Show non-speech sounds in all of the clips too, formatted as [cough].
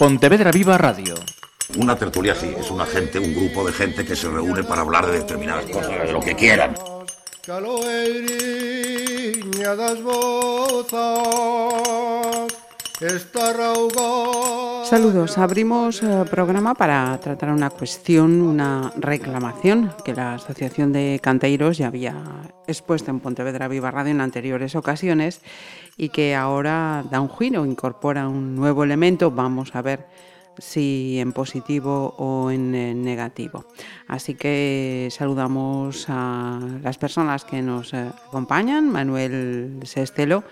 Pontevedra Viva Radio. Una tertulia sí, es una gente, un grupo de gente que se reúne para hablar de determinadas cosas, de lo que quieran. Saludos, abrimos eh, programa para tratar una cuestión, una reclamación que la Asociación de Canteiros ya había expuesto en Pontevedra Viva Radio en anteriores ocasiones y que ahora da un giro, incorpora un nuevo elemento, vamos a ver si en positivo o en negativo. Así que saludamos a las personas que nos eh, acompañan. Manuel Sestelo,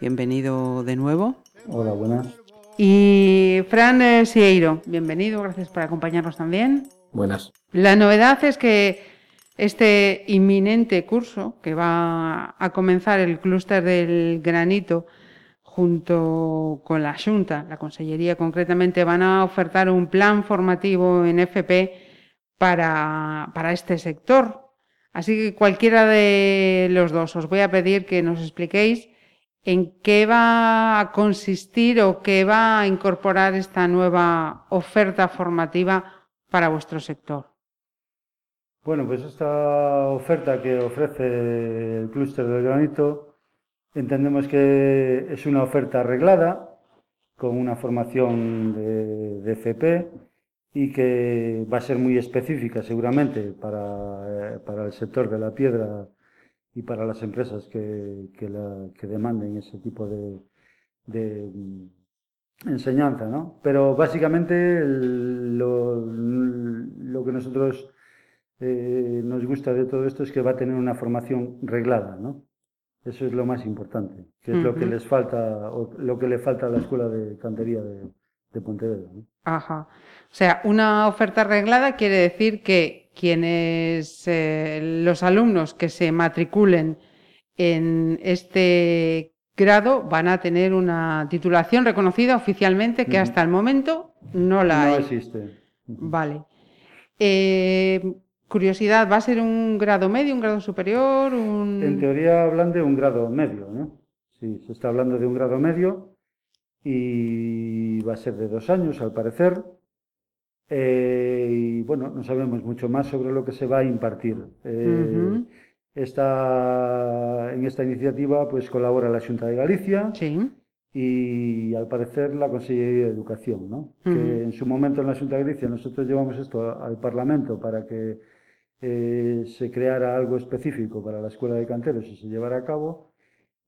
bienvenido de nuevo. Hola, buenas. Y Fran eh, Sieiro, bienvenido, gracias por acompañarnos también. Buenas. La novedad es que este inminente curso que va a comenzar el clúster del granito junto con la Junta, la Consellería concretamente, van a ofertar un plan formativo en FP para, para este sector. Así que cualquiera de los dos os voy a pedir que nos expliquéis en qué va a consistir o qué va a incorporar esta nueva oferta formativa para vuestro sector. Bueno, pues esta oferta que ofrece el clúster del granito entendemos que es una oferta arreglada con una formación de, de FP y que va a ser muy específica seguramente para, eh, para el sector de la piedra y para las empresas que, que, la, que demanden ese tipo de, de mm, enseñanza, ¿no? Pero básicamente lo, lo, que nosotros eh, nos gusta de todo esto es que va a tener una formación reglada, ¿no? Eso es lo más importante, que es uh -huh. lo que les falta, o lo que le falta a la escuela de cantería de, de Pontevedra. ¿no? Ajá. O sea, una oferta reglada quiere decir que quienes eh, los alumnos que se matriculen en este grado van a tener una titulación reconocida oficialmente que hasta el momento no la no hay. existe. Vale. Eh, curiosidad, ¿va a ser un grado medio, un grado superior? Un... En teoría hablan de un grado medio, ¿no? Sí, se está hablando de un grado medio y va a ser de dos años, al parecer. Eh, y bueno, no sabemos mucho más sobre lo que se va a impartir. Eh, uh -huh. esta, en esta iniciativa pues colabora la Junta de Galicia sí. y al parecer la Consellería de Educación, ¿no? Uh -huh. que en su momento en la Junta de Galicia nosotros llevamos esto al Parlamento para que eh, se creara algo específico para la Escuela de Canteros y se llevara a cabo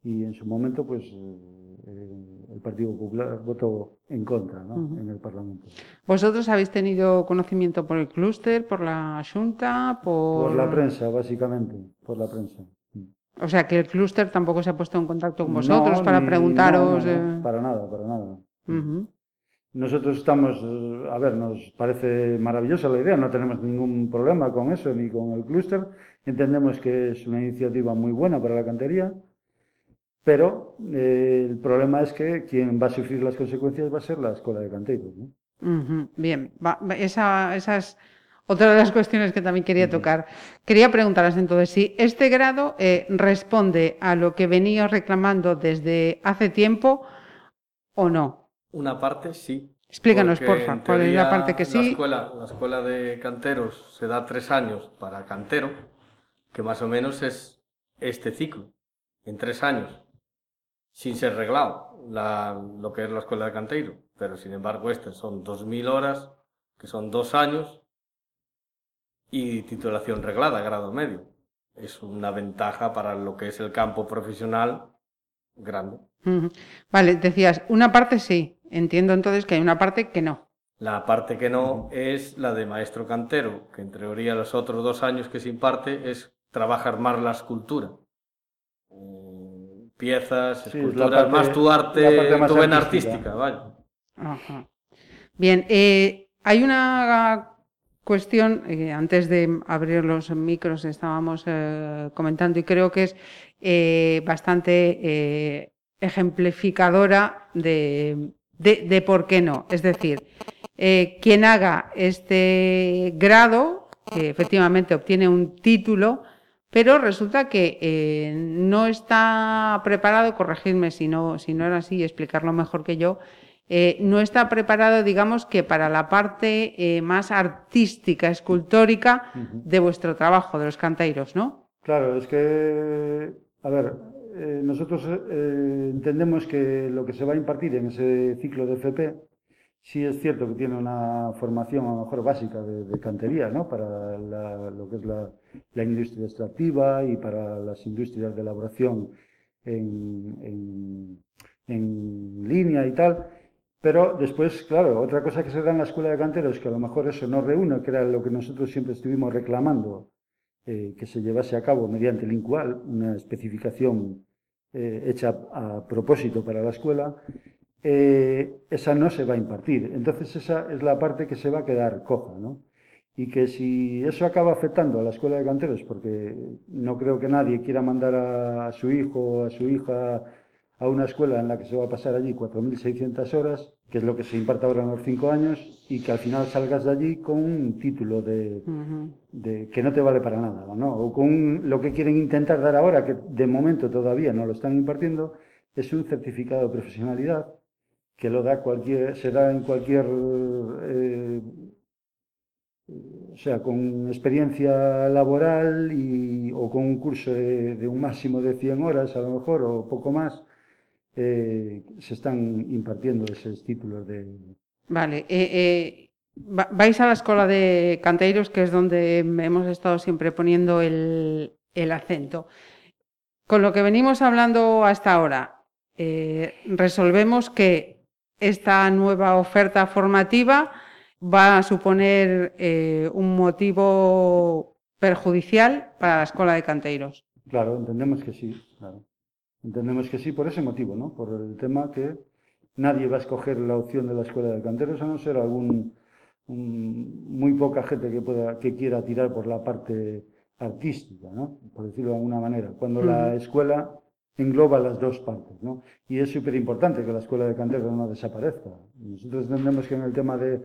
y en su momento pues eh, el Partido Popular votó en contra ¿no? uh -huh. en el Parlamento. ¿Vosotros habéis tenido conocimiento por el clúster, por la Junta, por... Por la prensa, básicamente, por la prensa. O sea, que el clúster tampoco se ha puesto en contacto con vosotros no, para ni, preguntaros... No, no, para nada, para nada. Uh -huh. Nosotros estamos, a ver, nos parece maravillosa la idea, no tenemos ningún problema con eso ni con el clúster. Entendemos que es una iniciativa muy buena para la cantería, pero eh, el problema es que quien va a sufrir las consecuencias va a ser la escuela de canteiros. ¿no? Uh -huh. Bien, va, esa, esa, es otra de las cuestiones que también quería uh -huh. tocar. Quería preguntaros entonces si este grado eh, responde a lo que venía reclamando desde hace tiempo o no. Una parte sí. Explícanos, porfa, cuál es la parte que sí. La escuela, la escuela de canteros se da tres años para cantero, que más o menos es este ciclo, en tres años sin ser reglado la, lo que es la escuela de canteiro, pero sin embargo este son 2.000 horas, que son dos años, y titulación reglada, grado medio. Es una ventaja para lo que es el campo profesional grande. Vale, decías, una parte sí, entiendo entonces que hay una parte que no. La parte que no es la de maestro cantero, que en teoría los otros dos años que se imparte es trabajar más la escultura piezas, sí, esculturas, parte, más tu arte, más tu vena artística, vaya. Ajá. Bien, eh, hay una cuestión, eh, antes de abrir los micros estábamos eh, comentando y creo que es eh, bastante eh, ejemplificadora de, de, de, por qué no. Es decir, eh, quien haga este grado, que efectivamente obtiene un título, pero resulta que eh, no está preparado, corregirme si no, si no era así, explicarlo mejor que yo, eh, no está preparado, digamos, que para la parte eh, más artística, escultórica de vuestro trabajo, de los canteiros, ¿no? Claro, es que, a ver, eh, nosotros entendemos que lo que se va a impartir en ese ciclo de FP, sí es cierto que tiene una formación a lo mejor básica de, cantería, ¿no? Para lo que es la, industria extractiva y para las industrias de elaboración en línea y tal, pero después, claro, otra cosa que se da en la escuela de canteros, que a lo mejor eso no reúne, que era lo que nosotros siempre estuvimos reclamando, eh, que se llevase a cabo mediante el INCUAL, una especificación eh, hecha a, propósito para la escuela, eh, esa no se va a impartir. Entonces esa es la parte que se va a quedar coja, ¿no? Y que si eso acaba afectando a la escuela de canteros, porque no creo que nadie quiera mandar a su hijo o a su hija a una escuela en la que se va a pasar allí 4.600 horas, que es lo que se imparte ahora en los cinco años, y que al final salgas de allí con un título de, que no te vale para nada, ¿no? O con lo que quieren intentar dar ahora, que de momento todavía no lo están impartiendo, es un certificado de profesionalidad que lo da cualquier, se da en cualquier, eh, o sea, con experiencia laboral y, o con un curso de, un máximo de 100 horas a lo mejor, o poco más, eh, se están impartiendo esos títulos de... Vale, eh, vais a la escuela de canteiros, que es donde hemos estado siempre poniendo el, acento. Con lo que venimos hablando hasta ahora, resolvemos que esta nueva oferta formativa va a suponer un motivo perjudicial para la escuela de canteiros. Claro, entendemos que sí. Claro. Entendemos que sí por ese motivo, ¿no? Por el tema que nadie va a escoger la opción de la escuela de canteros a no ser algún muy poca gente que pueda que quiera tirar por la parte artística, ¿no? Por decirlo de alguna manera. Cuando la escuela engloba las dos partes, ¿no? Y es súper importante que la escuela de canteros no desaparezca. Nosotros entendemos que en el tema de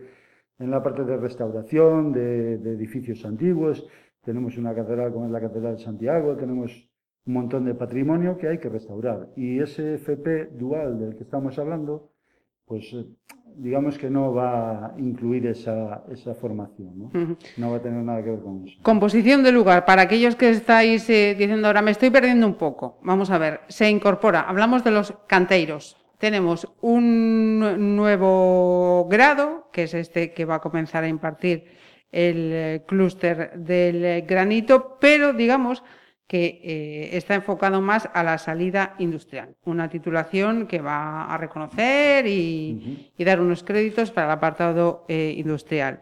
en la parte de restauración de, de edificios antiguos tenemos una catedral como es la catedral de Santiago, tenemos un montón de patrimonio que hay que restaurar. Y ese FP dual del que estamos hablando, pues eh, digamos que no va a incluir esa, esa formación, ¿no? no va a tener nada que ver con eso. Composición de lugar, para aquellos que estáis eh, diciendo ahora me estoy perdiendo un poco, vamos a ver, se incorpora, hablamos de los canteiros, tenemos un nuevo grado, que es este que va a comenzar a impartir el eh, clúster del granito, pero digamos que eh, está enfocado más a la salida industrial. Una titulación que va a reconocer y, dar unos créditos para el apartado eh, industrial.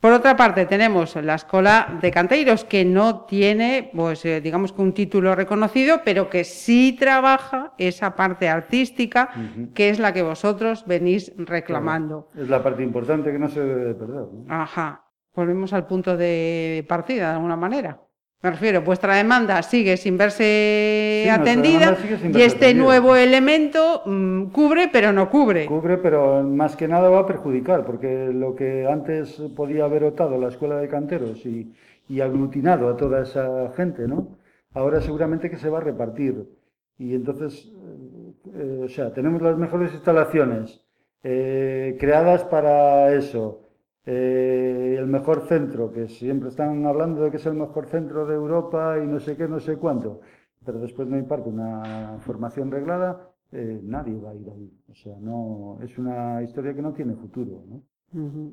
Por otra parte, tenemos la Escuela de Canteiros, que no tiene, pues, eh, digamos que un título reconocido, pero que sí trabaja esa parte artística, que es la que vosotros venís reclamando. Es la parte importante que no se debe perder. Ajá. Volvemos al punto de partida, de alguna manera. Me refiero, vuestra demanda sigue sin verse atendida y este nuevo elemento mm, cubre pero no cubre. Cubre pero más que nada va a perjudicar porque lo que antes podía haber optado la escuela de canteros y, aglutinado a toda esa gente, ¿no? Ahora seguramente que se va a repartir y entonces, eh, o sea, tenemos las mejores instalaciones eh, creadas para eso eh, el mejor centro, que siempre están hablando de que es el mejor centro de Europa y no sé qué, no sé cuánto, pero después no imparte una formación reglada, eh, nadie va a ir ahí. O sea, no, es una historia que no tiene futuro. ¿no?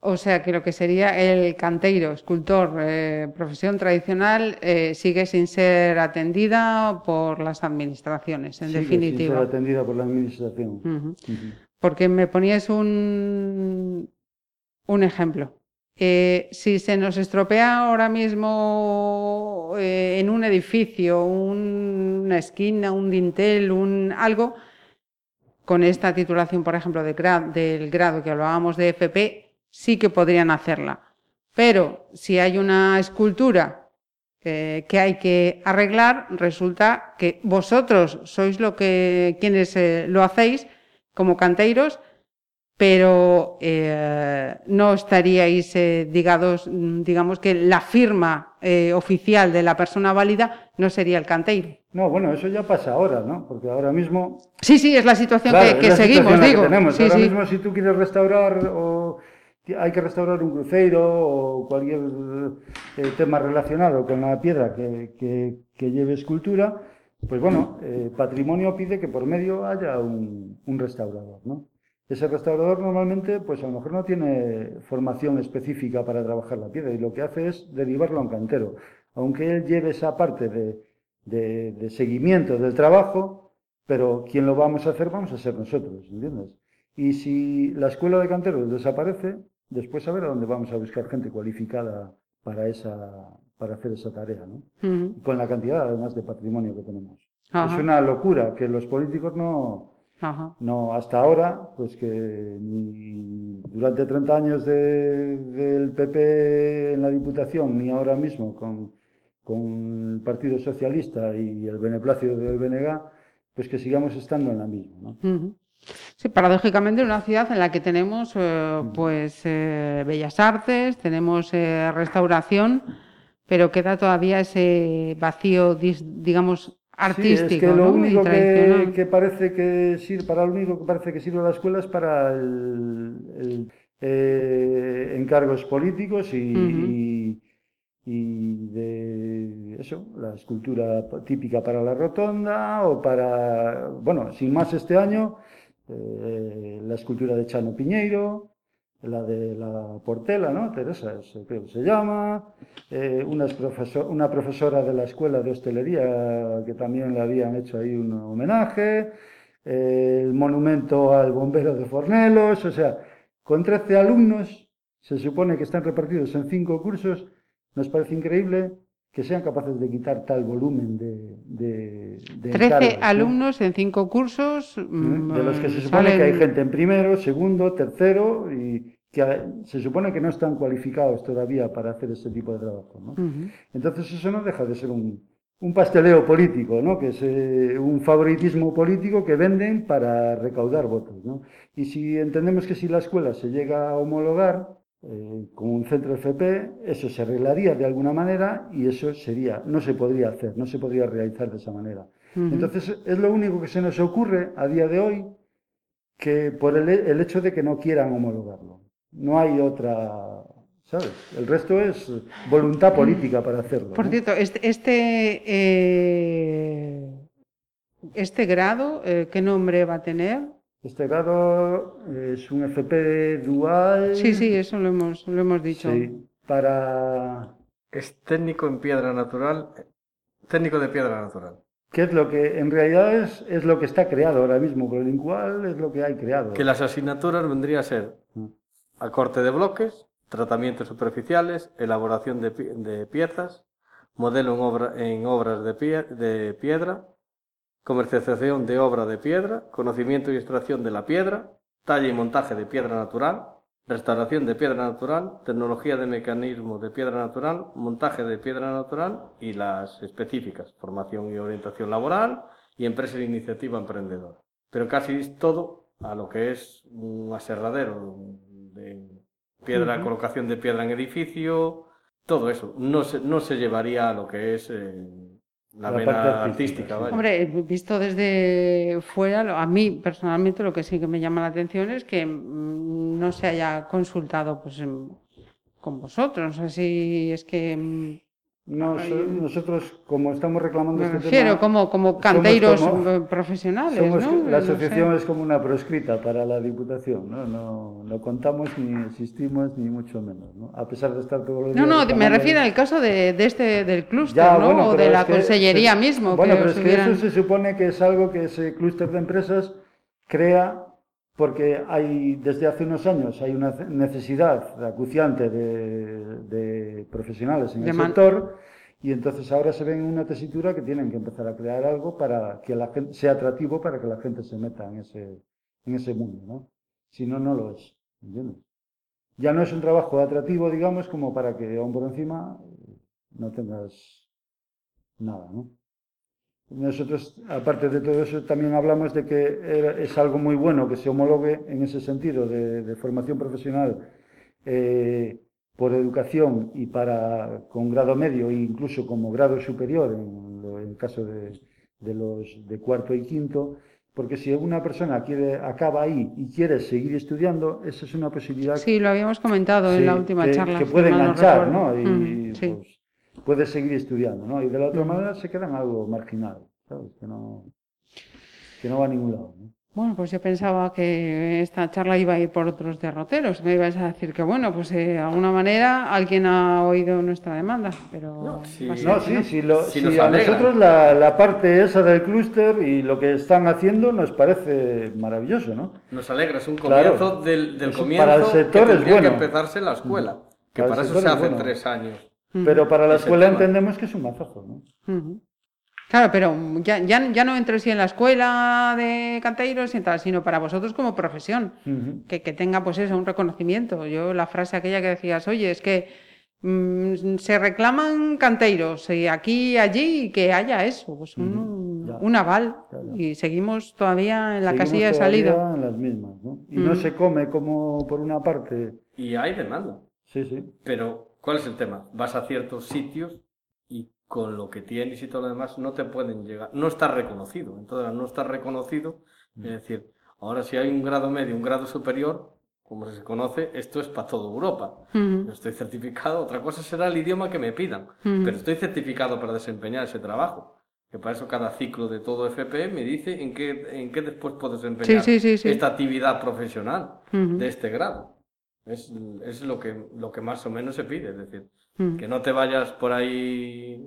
O sea, que lo que sería el canteiro, escultor, eh, profesión tradicional, sigue sin ser atendida por las administraciones, en definitiva. Sin ser atendida por la administración. Porque me ponías un, un ejemplo. Eh, si se nos estropea ahora mismo eh, en un edificio, una esquina, un dintel, un algo, con esta titulación, por ejemplo, de del grado que hablábamos de FP, sí que podrían hacerla. Pero si hay una escultura eh, que hay que arreglar, resulta que vosotros sois lo que, quienes lo hacéis como canteiros pero eh, no estaríais, eh, digados, digamos que la firma eh, oficial de la persona válida no sería el canteiro. No, bueno, eso ya pasa ahora, ¿no? Porque ahora mismo... Sí, sí, es la situación Claro, que, que la seguimos, situación que digo. tenemos. Sí, ahora sí. mismo si tú quieres restaurar o hay que restaurar un cruceiro o cualquier eh, tema relacionado con la piedra que, que- que lleve escultura, pues bueno, eh, patrimonio pide que por medio haya un, un restaurador, ¿no? Ese restaurador normalmente, pues a lo mejor no tiene formación específica para trabajar la piedra y lo que hace es derivarlo a un cantero. Aunque él lleve esa parte de, de- de seguimiento del trabajo, pero quien lo vamos a hacer vamos a ser nosotros, ¿entiendes? Y si la escuela de canteros desaparece, después a ver a dónde vamos a buscar gente cualificada para, esa, para hacer esa tarea, ¿no? Con la cantidad además de patrimonio que tenemos. Ajá. Es una locura que los políticos no, Ajá. no, hasta ahora, pues que ni durante 30 años de- del PP en la Diputación, ni ahora mismo con, con el Partido Socialista y el beneplácito del BNG, pues que sigamos estando en la misma. Sí, paradójicamente una ciudad en la que tenemos eh, pues eh, bellas artes, tenemos eh, restauración, pero queda todavía ese vacío, digamos, artístico Sí, es que lo único que, parece que sirve, para lo único que parece que sirve la escuela es para el, el, eh, encargos políticos y- y de eso, la escultura típica para la rotonda o para, bueno, sin más este año, eh, la escultura de Chano Piñeiro, la de la Portela, ¿no? Teresa, es- creo que se llama, eh, una, es profesor- una profesora de la escuela de hostelería que también le habían hecho ahí un homenaje, eh, el monumento al bombero de Fornelos, o sea, con 13 alumnos, se supone que están repartidos en cinco cursos, nos parece increíble que sean capaces de quitar tal volumen de, de, de 13 encargos, ¿no? alumnos en cinco cursos. mm, de los que se supone salen- que hay gente en primero, segundo, tercero y que se supone que no están cualificados todavía para hacer este tipo de trabajo. ¿no? Entonces eso no deja de ser un, un pasteleo político, ¿no? que es eh, un favoritismo político que venden para recaudar votos. ¿no? Y si entendemos que si la escuela se llega a homologar eh, con un centro FP, eso se arreglaría de alguna manera y eso sería, no se podría hacer, no se podría realizar de esa manera. Entonces es lo único que se nos ocurre a día de hoy que por el, el hecho de que no quieran homologarlo. No hay otra, ¿sabes? El resto es voluntad política para hacerlo. Por ¿no? cierto, este, este, eh, este grado, eh, ¿qué nombre va a tener? Este grado es un FP dual. Sí, sí, eso lo hemos, lo hemos dicho. Sí, para... Es técnico en piedra natural, técnico de piedra natural. ¿Qué es lo que en realidad es, es lo que está creado ahora mismo? El cual es lo que hay creado. Que las asignaturas vendría a ser Mm. acorte de bloques, tratamientos superficiales, elaboración de piezas, modelo en, obra, en obras de, pie- de piedra, comercialización de obra de piedra, conocimiento y extracción de la piedra, talla y montaje de piedra natural, restauración de piedra natural, tecnología de mecanismo de piedra natural, montaje de piedra natural y las específicas, formación y orientación laboral y empresa de iniciativa emprendedora. Pero casi es todo a lo que es un aserradero de piedra, colocación de piedra en edificio, todo eso. No se, no se llevaría a lo que es eh, la, La vena parte artística. artística. Hombre, visto desde fuera, a mí personalmente lo que sí que me llama la atención es que mm, no se haya consultado pues, con vosotros. No sé si es que No, un- nosotros, como estamos reclamando me este refiero tema, como, como canteiros como- eh, profesionales, somos- ¿no? la No sé. asociación es como una proscrita para la Diputación, ¿no? No, no contamos ni existimos ni mucho menos, ¿no? A pesar de estar todos los No, días no, me reclamando- refiero al caso de, de este del clúster, ¿no? bueno, o de la que consellería se- mismo. Bueno, que pero es que hubieran- eso se supone que es algo que ese clúster de empresas crea porque hay desde hace unos años hay una necesidad acuciante de, de profesionales en el De man- sector y entonces ahora se ven en una tesitura que tienen que empezar a crear algo para que la gente sea atractivo para que la gente se meta en ese en ese mundo, ¿no? Si no no lo es, ¿entiendes? Ya no es un trabajo atractivo, digamos, como para que aún por encima no tengas nada, ¿no? Nosotros, aparte de todo eso, también hablamos de que es algo muy bueno que se homologue en ese sentido de, formación profesional eh, por educación y para con grado medio e incluso como grado superior en, el caso de, los de cuarto y quinto, porque si una persona quiere acaba ahí y quiere seguir estudiando, esa es una posibilidad. Sí, lo habíamos comentado en la última charla. Que puede enganchar, ¿no? Y, pues, puede seguir estudiando, ¿no? Y de la otra manera se queda en algo marginal, ¿sabes? Que no, que no va a ningún lado, ¿no? Bueno, pues yo pensaba que esta charla iba a ir por otros derroteros. Me ibas a decir que, bueno, pues eh, de alguna manera alguien ha oído nuestra demanda, pero... No, sí, no, sí, sí, lo, a nosotros la, la, parte esa del clúster y lo que están haciendo nos parece maravilloso, ¿no? Nos alegra, es un comienzo del, del comienzo para el sector que es bueno. que empezarse la escuela, que para, eso se hace tres años. Pero para la escuela entendemos que es un mazazo, ¿no? Claro, pero ya, ya, ya no entro si en la escuela de canteiros y tal, sino para vosotros como profesión, que, que, tenga pues eso, un reconocimiento. Yo la frase aquella que decías, oye, es que mm, se reclaman canteiros y aquí y allí que haya eso, pues un, un aval y seguimos todavía en la casilla de salida. En las mismas, ¿no? Y no se come como por una parte. Y hay demanda. Sí, sí. Pero, ¿cuál es el tema? Vas a ciertos sitios y con lo que tienes y todo lo demás, no te pueden llegar, no está reconocido. Entonces, no está reconocido, es decir, ahora si hay un grado medio, un grado superior, como se conoce, esto es para toda Europa. estoy certificado, otra cosa será el idioma que me pidan, pero estoy certificado para desempeñar ese trabajo. Que para eso cada ciclo de todo FP me dice en qué, en qué después puedo desempeñar esta actividad profesional de este grado. Es, es, lo, que, lo que más o menos se pide, es decir, Mm. Que no te vayas por ahí.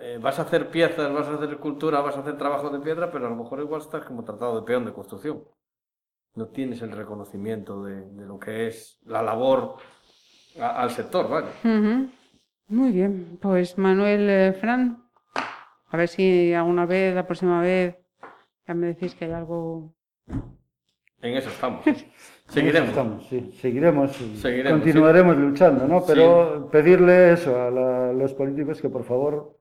Eh, vas a hacer piezas, vas a hacer escultura, vas a hacer trabajo de piedra, pero a lo mejor igual estás como tratado de peón de construcción. No tienes el reconocimiento de, lo que es la labor al sector, ¿vale? Muy bien, pues Manuel eh, Fran, a ver si alguna vez, la próxima vez, ya me decís que hay algo. En eso estamos. [laughs] Seguiremos. sí, seguiremos, continuaremos luchando, ¿no? Pero pedirle eso a, los políticos que por favor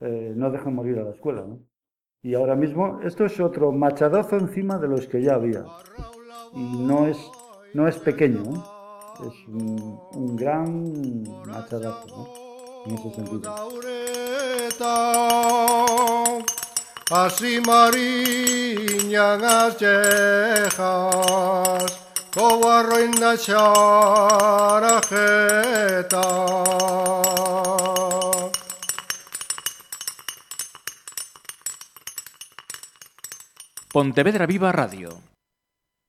eh, no dejen morir a la escuela, ¿no? Y ahora mismo esto es otro machadazo encima de los que ya había. Y no es, no es pequeño, ¿eh? es un, un, gran machadazo, ¿no? En ese sentido. Ας η Μαρίνια γαζέχας, κόβαρο είναι σιάραχέτα. Pontevedra Viva Radio